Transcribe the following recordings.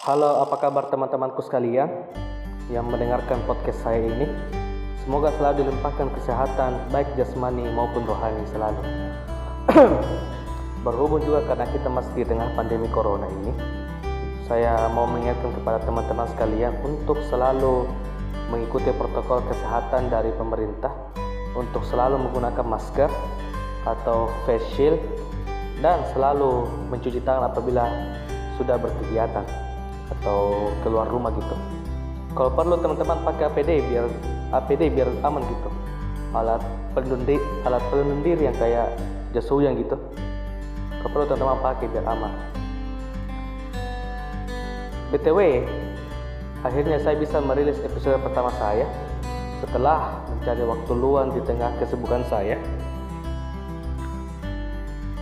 Halo, apa kabar teman-temanku sekalian yang mendengarkan podcast saya ini? Semoga selalu dilimpahkan kesehatan baik jasmani maupun rohani selalu. Berhubung juga karena kita masih di tengah pandemi corona ini, saya mau mengingatkan kepada teman-teman sekalian untuk selalu mengikuti protokol kesehatan dari pemerintah untuk selalu menggunakan masker atau face shield dan selalu mencuci tangan apabila sudah berkegiatan atau keluar rumah gitu. Kalau perlu teman-teman pakai APD biar APD biar aman gitu. Alat pelindung diri, alat pelindung diri yang kayak jas hujan gitu. Kalau perlu teman-teman pakai biar aman. BTW, akhirnya saya bisa merilis episode pertama saya setelah mencari waktu luang di tengah kesibukan saya.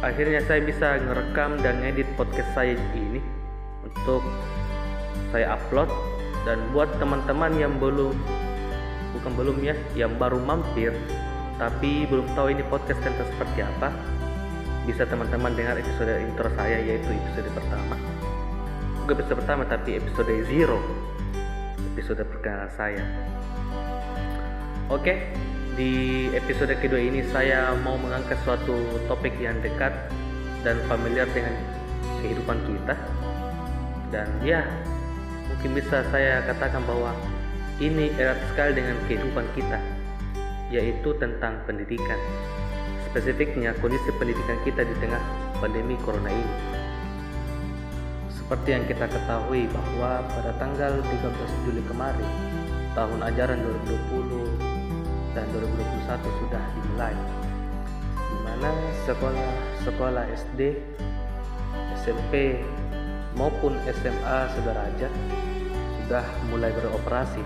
Akhirnya saya bisa ngerekam dan edit podcast saya ini untuk saya upload. Dan buat teman-teman yang belum bukan belum ya yang baru mampir tapi belum tahu ini podcast tentang seperti apa bisa teman-teman dengar episode intro saya yaitu episode pertama. Bukan episode pertama tapi episode zero. Episode perkenalan saya. Oke di episode kedua ini saya mau mengangkat suatu topik yang dekat dan familiar dengan kehidupan kita. Dan ya mungkin bisa saya katakan bahwa ini erat sekali dengan kehidupan kita yaitu tentang pendidikan. Spesifiknya kondisi pendidikan kita di tengah pandemi corona ini. Seperti yang kita ketahui bahwa pada tanggal 13 Juli kemarin tahun ajaran 2020 dan 2021 sudah dimulai di mana sekolah-sekolah SD, SMP maupun SMA sederajat sudah mulai beroperasi.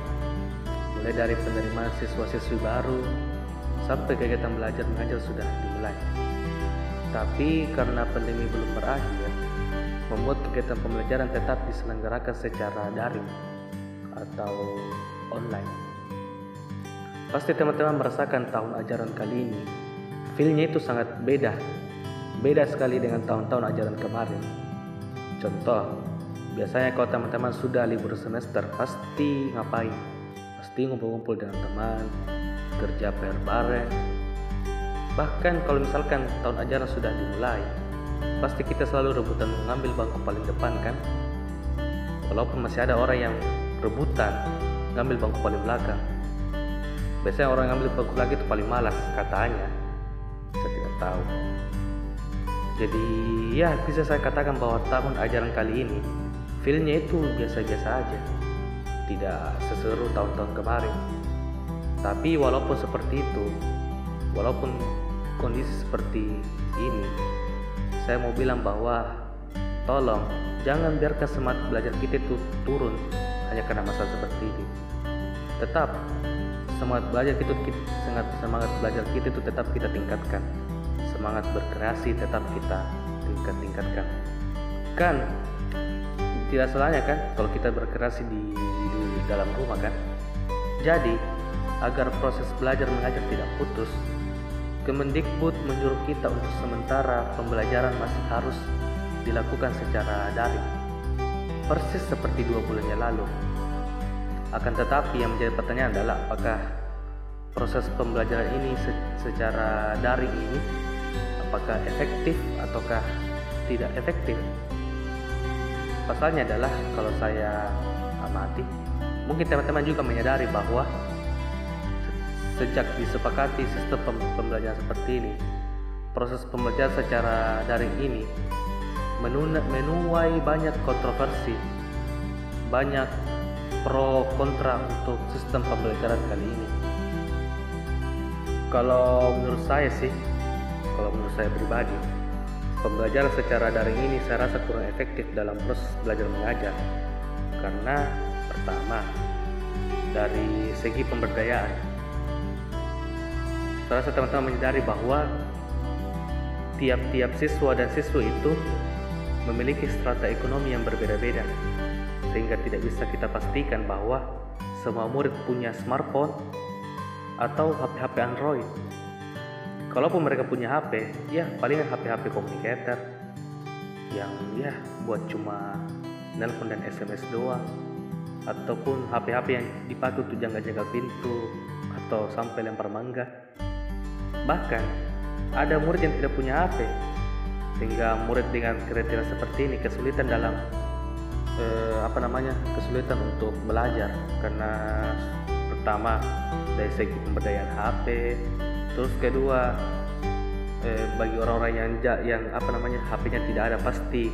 Mulai dari penerimaan siswa-siswi baru sampai kegiatan belajar mengajar sudah dimulai. Tapi karena pandemi belum berakhir membuat kegiatan pembelajaran tetap diselenggarakan secara daring atau online. Pasti teman-teman merasakan tahun ajaran kali ini. Feelnya itu sangat beda. Beda sekali dengan tahun-tahun ajaran kemarin Contoh, biasanya kalau teman-teman sudah libur semester pasti ngapain? Pasti ngumpul-ngumpul dengan teman, kerja PR bareng. Bahkan kalau misalkan tahun ajaran sudah dimulai, pasti kita selalu rebutan mengambil bangku paling depan kan? Walaupun masih ada orang yang rebutan ngambil bangku paling belakang. Biasanya orang yang ambil bangku lagi itu paling malas katanya. Saya tidak tahu. Jadi ya bisa saya katakan bahwa tahun ajaran kali ini feelnya itu biasa-biasa aja. Tidak seseru tahun-tahun kemarin. Tapi walaupun seperti itu, walaupun kondisi seperti ini, saya mau bilang bahwa tolong jangan biarkan semangat belajar kita itu turun hanya karena masalah seperti ini. Tetap semangat belajar kita semangat belajar kita itu tetap kita tingkatkan semangat berkreasi tetap kita tingkat-tingkatkan. Kan? Tidak salahnya kan kalau kita berkreasi di, di dalam rumah kan? Jadi agar proses belajar mengajar tidak putus Kemendikbud menyuruh kita untuk sementara pembelajaran masih harus dilakukan secara daring. Persis seperti dua bulan yang lalu. Akan tetapi yang menjadi pertanyaan adalah apakah proses pembelajaran ini secara daring ini apakah efektif ataukah tidak efektif. Pasalnya adalah kalau saya amati, mungkin teman-teman juga menyadari bahwa sejak disepakati sistem pembelajaran seperti ini, proses pembelajaran secara daring ini menuai banyak kontroversi, banyak pro kontra untuk sistem pembelajaran kali ini. Kalau menurut saya sih, kalau menurut saya pribadi pembelajaran secara daring ini saya rasa kurang efektif dalam proses belajar mengajar. Karena pertama dari segi pemberdayaan saya rasa teman-teman menyadari bahwa tiap-tiap siswa dan siswa itu memiliki strata ekonomi yang berbeda-beda. Sehingga tidak bisa kita pastikan bahwa semua murid punya smartphone atau HP-HP Android kalaupun mereka punya HP ya palingan HP-HP communicator yang ya buat cuma nelpon dan SMS doang. Ataupun HP-HP yang dipakai untuk jaga-jaga pintu atau sampai lempar mangga. Bahkan ada murid yang tidak punya HP sehingga murid dengan kriteria seperti ini kesulitan dalam eh, apa namanya kesulitan untuk belajar. Karena pertama dari segi pemberdayaan HP terus kedua eh, bagi orang-orang yang yang apa namanya HP-nya tidak ada pasti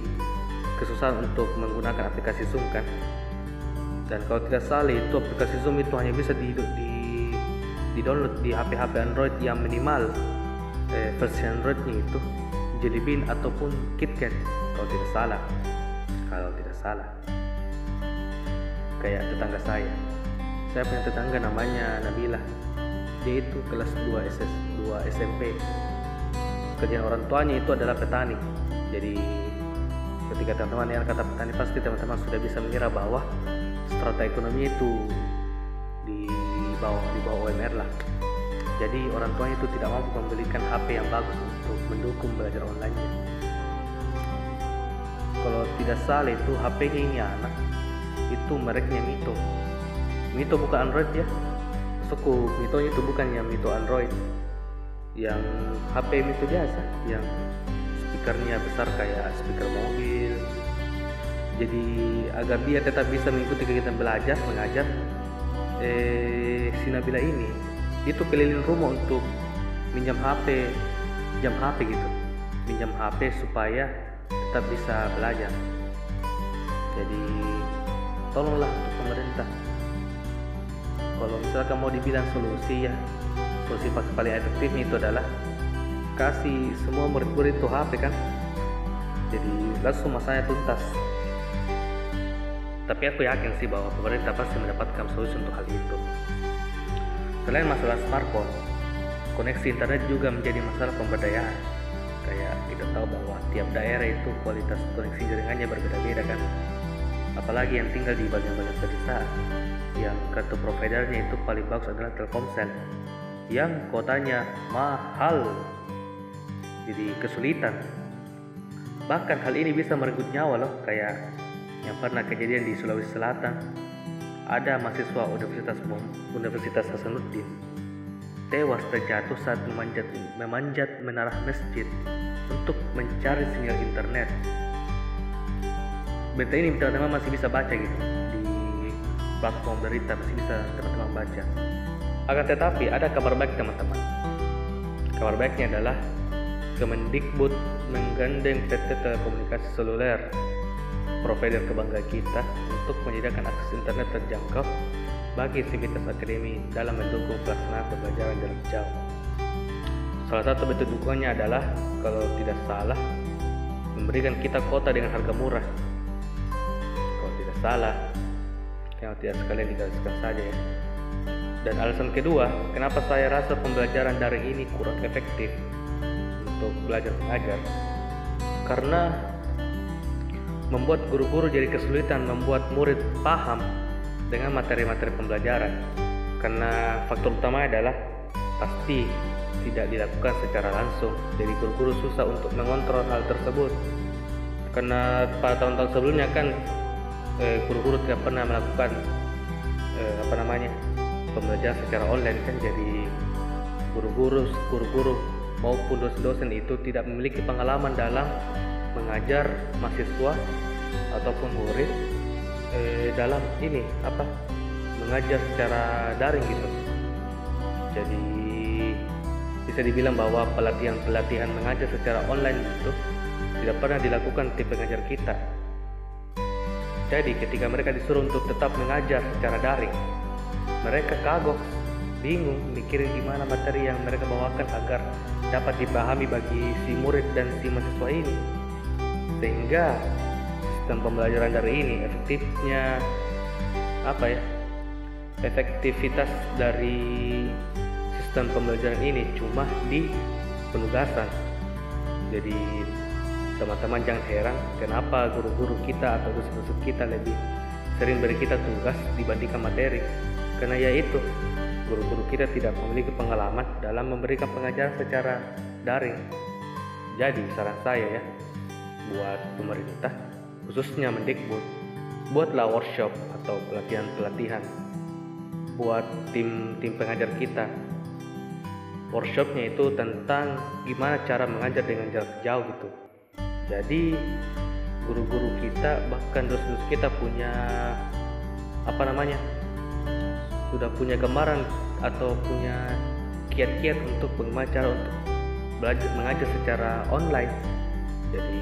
kesusahan untuk menggunakan aplikasi Zoom kan? Dan kalau tidak salah itu aplikasi Zoom itu hanya bisa di, di, di download di HP-HP Android yang minimal eh, versi Androidnya itu Jelly Bean ataupun KitKat kalau tidak salah. Kalau tidak salah. Kayak tetangga saya. Saya punya tetangga namanya Nabila itu kelas 2 SS 2 SMP kerjaan orang tuanya itu adalah petani. Jadi ketika teman-teman yang kata petani pasti teman-teman sudah bisa mengira bahwa strata ekonomi itu di bawah di bawah UMR lah. Jadi orang tuanya itu tidak mampu membelikan HP yang bagus untuk mendukung belajar online kalau tidak salah itu HP-nya ini anak. Itu mereknya Mito. Mito bukan Android ya suku Mito itu bukan yang Mito Android. Yang HP Mito biasa yang speakernya besar kayak speaker mobil. Jadi agar dia tetap bisa mengikuti kegiatan belajar mengajar eh Sinabila ini itu keliling rumah untuk minjam HP jam HP gitu. Minjam HP supaya tetap bisa belajar. Jadi tolonglah untuk pemerintah kalau misalkan mau dibilang solusi ya solusi paling efektifnya itu adalah kasih semua murid-murid itu HP kan jadi langsung masanya tuntas tapi aku yakin sih bahwa pemerintah pasti mendapatkan solusi untuk hal itu Selain masalah smartphone, koneksi internet juga menjadi masalah pemberdayaan. Kayak kita tahu bahwa tiap daerah itu kualitas koneksi jaringannya berbeda-beda kan. Apalagi yang tinggal di bagian-bagian pedesaan, yang kartu providernya itu paling bagus adalah Telkomsel, yang kotanya mahal, jadi kesulitan. Bahkan hal ini bisa merenggut nyawa loh, kayak yang pernah kejadian di Sulawesi Selatan ada mahasiswa Universitas Universitas Hasanuddin tewas terjatuh saat memanjat memanjat menara masjid untuk mencari sinyal internet. Berita ini teman-teman masih bisa baca gitu platform berita masih bisa teman-teman baca. Akan tetapi ada kabar baik teman-teman. Kabar baiknya adalah Kemendikbud menggandeng PT Telekomunikasi Seluler provider kebanggaan kita untuk menyediakan akses internet terjangkau bagi sivitas akademi dalam mendukung pelaksanaan pembelajaran jarak jauh. Salah satu bentuk dukungannya adalah kalau tidak salah memberikan kita kota dengan harga murah. Kalau tidak salah, yang tidak sekalian digariskan saja ya. Dan alasan kedua, kenapa saya rasa pembelajaran daring ini kurang efektif untuk belajar mengajar? Karena membuat guru-guru jadi kesulitan membuat murid paham dengan materi-materi pembelajaran karena faktor utama adalah pasti tidak dilakukan secara langsung jadi guru-guru susah untuk mengontrol hal tersebut karena pada tahun-tahun sebelumnya kan guru-guru eh, tidak pernah melakukan eh, apa namanya pembelajaran secara online kan. Jadi guru-guru guru-guru maupun dosen-dosen itu tidak memiliki pengalaman dalam mengajar mahasiswa ataupun murid eh, dalam ini apa mengajar secara daring gitu. Jadi bisa dibilang bahwa pelatihan-pelatihan mengajar secara online itu tidak pernah dilakukan tim pengajar kita jadi ketika mereka disuruh untuk tetap mengajar secara daring mereka kagok bingung mikirin gimana materi yang mereka bawakan agar dapat dipahami bagi si murid dan si mahasiswa ini. Sehingga sistem pembelajaran dari ini efektifnya apa ya efektivitas dari sistem pembelajaran ini cuma di penugasan. Jadi teman-teman jangan heran kenapa guru-guru kita atau dosen-dosen kita lebih sering beri kita tugas dibandingkan materi. Karena yaitu guru-guru kita tidak memiliki pengalaman dalam memberikan pengajaran secara daring. Jadi saran saya ya buat pemerintah khususnya Mendikbud buatlah workshop atau pelatihan-pelatihan buat tim tim pengajar kita. Workshopnya itu tentang gimana cara mengajar dengan jarak jauh gitu jadi guru-guru kita bahkan dosen-dosen kita punya apa namanya sudah punya gambaran atau punya kiat-kiat untuk cara untuk belajar mengajar secara online. Jadi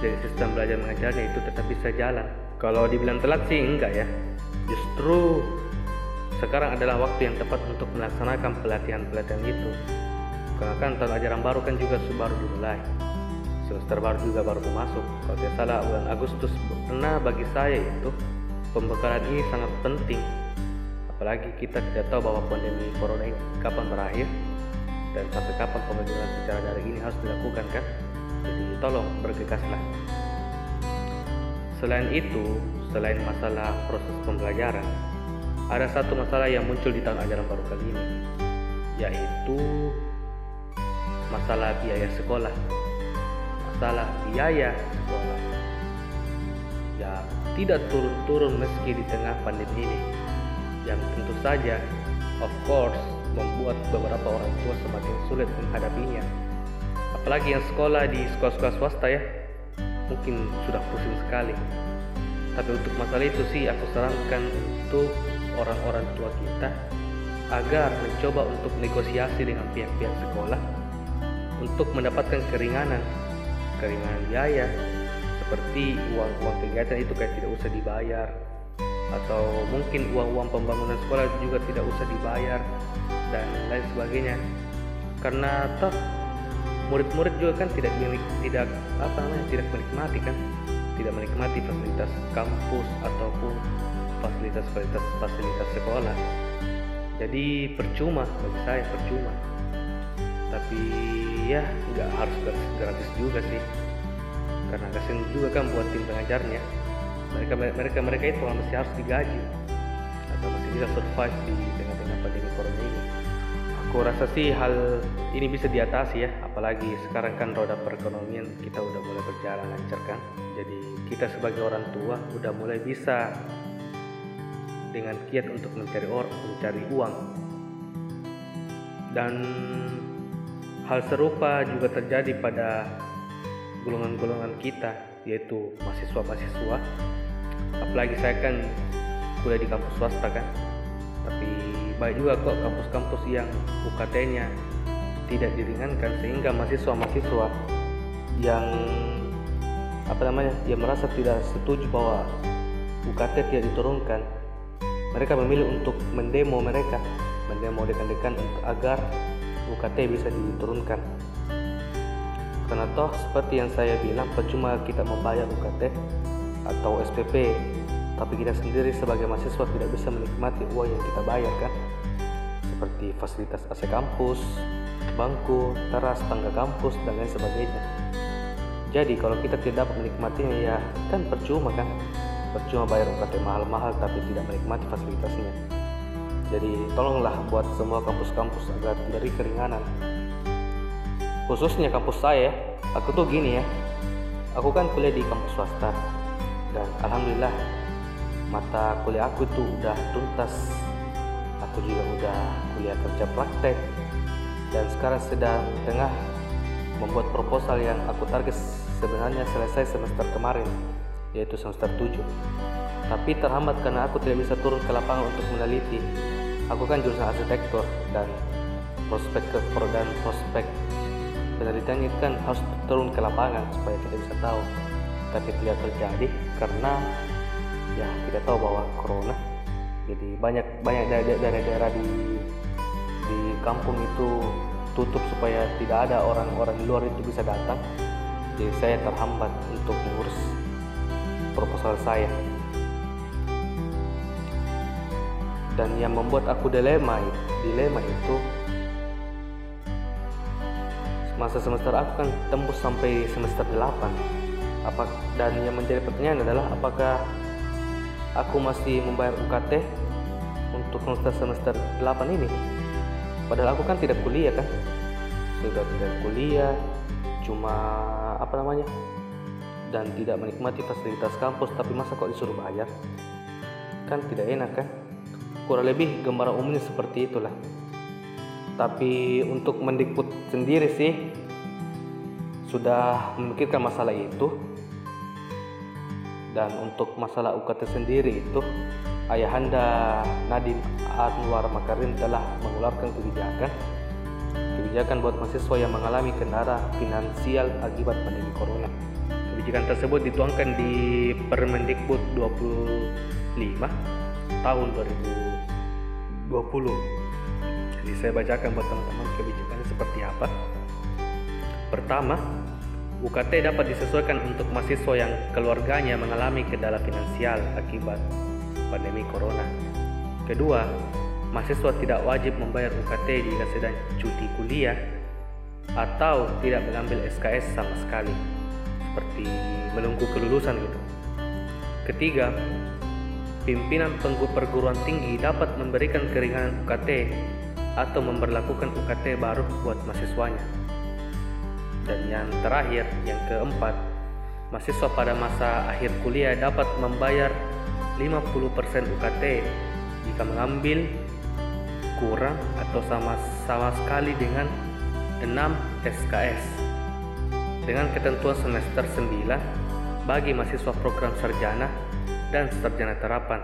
jadi sistem belajar mengajarnya itu tetap bisa jalan. Kalau dibilang telat sih enggak ya. Justru sekarang adalah waktu yang tepat untuk melaksanakan pelatihan-pelatihan itu. Karena kan tahun ajaran baru kan juga baru dimulai semester baru juga baru masuk. Kalau tidak salah bulan Agustus karena bagi saya itu pembekalan ini sangat penting. Apalagi kita tidak tahu bahwa pandemi corona ini kapan berakhir dan sampai kapan pembelajaran secara daring ini harus dilakukan kan? Jadi tolong bergegaslah. Selain itu selain masalah proses pembelajaran ada satu masalah yang muncul di tahun ajaran baru kali ini yaitu masalah biaya sekolah masalah biaya sekolah. Ya tidak turun-turun meski di tengah pandemi ini. Yang tentu saja of course membuat beberapa orang tua semakin sulit menghadapinya. Apalagi yang sekolah di sekolah-sekolah swasta ya mungkin sudah pusing sekali. Tapi untuk masalah itu sih aku sarankan untuk orang-orang tua kita agar mencoba untuk negosiasi dengan pihak-pihak sekolah untuk mendapatkan keringanan keringanan biaya seperti uang-uang kegiatan itu kayak tidak usah dibayar atau mungkin uang-uang pembangunan sekolah juga tidak usah dibayar dan lain sebagainya. Karena toh murid-murid juga kan tidak milik tidak apa namanya tidak menikmati kan tidak menikmati fasilitas kampus ataupun fasilitas-fasilitas fasilitas sekolah. Jadi percuma bagi saya percuma tapi ya nggak harus gratis juga sih. Karena kasihan juga kan buat tim pengajarnya mereka mereka mereka itu masih harus digaji. Atau masih bisa survive di tengah-tengah pandemi corona ini. Aku rasa sih hal ini bisa diatasi ya. Apalagi sekarang kan roda perekonomian kita udah mulai berjalan lancar kan. Jadi kita sebagai orang tua udah mulai bisa dengan kiat untuk mencari or mencari uang. Dan hal serupa juga terjadi pada golongan-golongan kita yaitu mahasiswa-mahasiswa. Apalagi saya kan kuliah di kampus swasta kan. Tapi baik juga kok kampus-kampus yang UKT-nya tidak diringankan sehingga mahasiswa-mahasiswa yang apa namanya yang merasa tidak setuju bahwa UKT tidak diturunkan mereka memilih untuk mendemo mereka mendemo dekan-dekan agar UKT bisa diturunkan. Karena toh seperti yang saya bilang percuma kita membayar UKT atau SPP tapi kita sendiri sebagai mahasiswa tidak bisa menikmati uang yang kita bayar kan? Seperti fasilitas AC kampus, bangku, teras, tangga kampus dan lain sebagainya. Jadi kalau kita tidak menikmatinya ya kan percuma kan? Percuma bayar UKT mahal-mahal tapi tidak menikmati fasilitasnya jadi tolonglah buat semua kampus-kampus agar diberi keringanan. Khususnya kampus saya aku tuh gini ya. Aku kan kuliah di kampus swasta. Dan alhamdulillah mata kuliah aku tuh udah tuntas. Aku juga udah kuliah kerja praktek. Dan sekarang sedang tengah membuat proposal yang aku target sebenarnya selesai semester kemarin yaitu semester 7 tapi terhambat karena aku tidak bisa turun ke lapangan untuk meneliti. Aku kan jurusan arsitektur dan prospek dan prospek penelitian itu kan harus turun ke lapangan supaya kita bisa tahu tapi tidak terjadi karena ya kita tahu bahwa corona. Jadi banyak banyak daerah-daerah di di kampung itu tutup supaya tidak ada orang-orang luar itu bisa datang. Jadi saya terhambat untuk mengurus proposal saya dan yang membuat aku dilema dilema itu masa semester aku kan tembus sampai semester 8 apa dan yang menjadi pertanyaan adalah apakah aku masih membayar UKT untuk semester semester 8 ini? Padahal aku kan tidak kuliah kan? Sudah tidak kuliah cuma apa namanya dan tidak menikmati fasilitas kampus tapi masa kok disuruh bayar? Kan tidak enak kan kurang lebih gambaran umumnya seperti itulah tapi untuk mendikbud sendiri sih sudah memikirkan masalah itu dan untuk masalah UKT sendiri itu ayahanda Nadim Anwar Makarim telah mengeluarkan kebijakan kebijakan buat mahasiswa yang mengalami kendala finansial akibat pandemi corona. Kebijakan tersebut dituangkan di Permendikbud 25 tahun 2020. Jadi saya bacakan buat teman-teman kebijakannya seperti apa. Pertama, UKT dapat disesuaikan untuk mahasiswa yang keluarganya mengalami kendala finansial akibat pandemi corona. Kedua, mahasiswa tidak wajib membayar UKT jika sedang cuti kuliah atau tidak mengambil SKS sama sekali, seperti menunggu kelulusan gitu. Ketiga, pimpinan perguruan tinggi dapat memberikan keringanan UKT atau memperlakukan UKT baru buat mahasiswanya. Dan yang terakhir, yang keempat, mahasiswa pada masa akhir kuliah dapat membayar 50% UKT jika mengambil kurang atau sama sama sekali dengan 6 SKS dengan ketentuan semester 9 bagi mahasiswa program sarjana dan sarjana terapan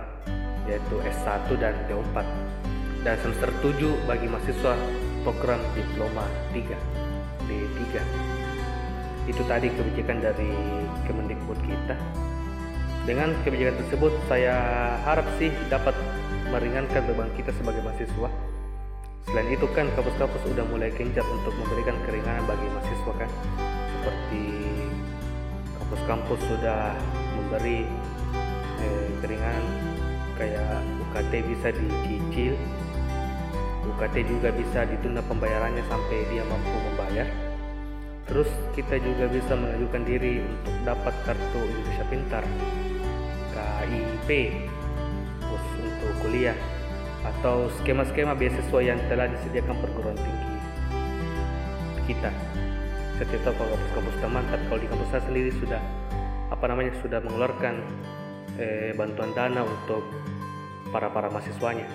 yaitu S1 dan D4 dan semester 7 bagi mahasiswa program diploma 3 D3 itu tadi kebijakan dari Kemendikbud kita dengan kebijakan tersebut saya harap sih dapat meringankan beban kita sebagai mahasiswa. Selain itu kan kampus-kampus sudah mulai gencar untuk memberikan keringanan bagi mahasiswa kan. Seperti kampus-kampus sudah memberi eh, keringanan kayak UKT bisa dicicil, UKT juga bisa ditunda pembayarannya sampai dia mampu membayar. Terus kita juga bisa mengajukan diri untuk dapat kartu Indonesia Pintar KIP untuk kuliah atau skema-skema beasiswa yang telah disediakan perguruan tinggi kita. Saya tidak tahu kalau kampus teman, tapi kalau di kampus saya sendiri sudah apa namanya sudah mengeluarkan eh, bantuan dana untuk para para mahasiswanya.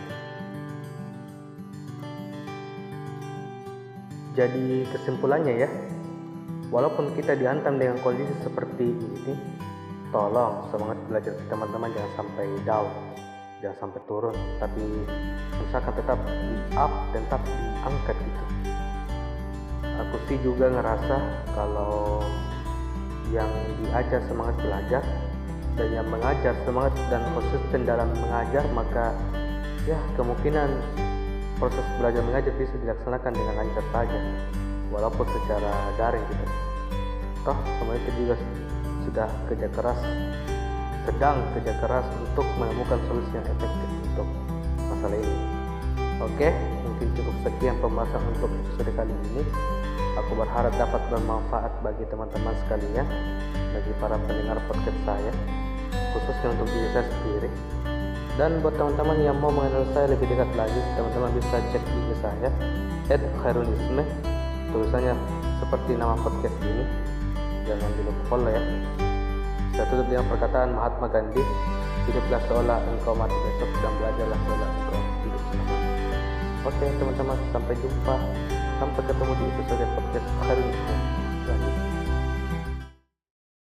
Jadi kesimpulannya ya, walaupun kita dihantam dengan kondisi seperti ini, tolong semangat belajar teman-teman jangan sampai down jangan sampai turun tapi misalkan tetap di up dan tetap diangkat gitu aku sih juga ngerasa kalau yang diajar semangat belajar dan yang mengajar semangat dan konsisten dalam mengajar maka ya kemungkinan proses belajar mengajar bisa dilaksanakan dengan lancar saja walaupun secara daring gitu toh itu juga sudah kerja keras sedang kerja keras untuk menemukan solusi yang efektif untuk masalah ini. Oke, mungkin cukup sekian pembahasan untuk episode kali ini. Aku berharap dapat bermanfaat bagi teman-teman sekalian, bagi para pendengar podcast saya, khususnya untuk diri saya sendiri. Dan buat teman-teman yang mau mengenal saya lebih dekat lagi, teman-teman bisa cek IG saya, @khairulisme. Tulisannya seperti nama podcast ini. Jangan dilupa follow ya. Saya tutup dengan perkataan Mahatma Gandhi, hiduplah seolah engkau mati besok dan belajarlah seolah engkau hidup selama. Oke teman-teman, sampai jumpa. Sampai ketemu di episode podcast hari ini.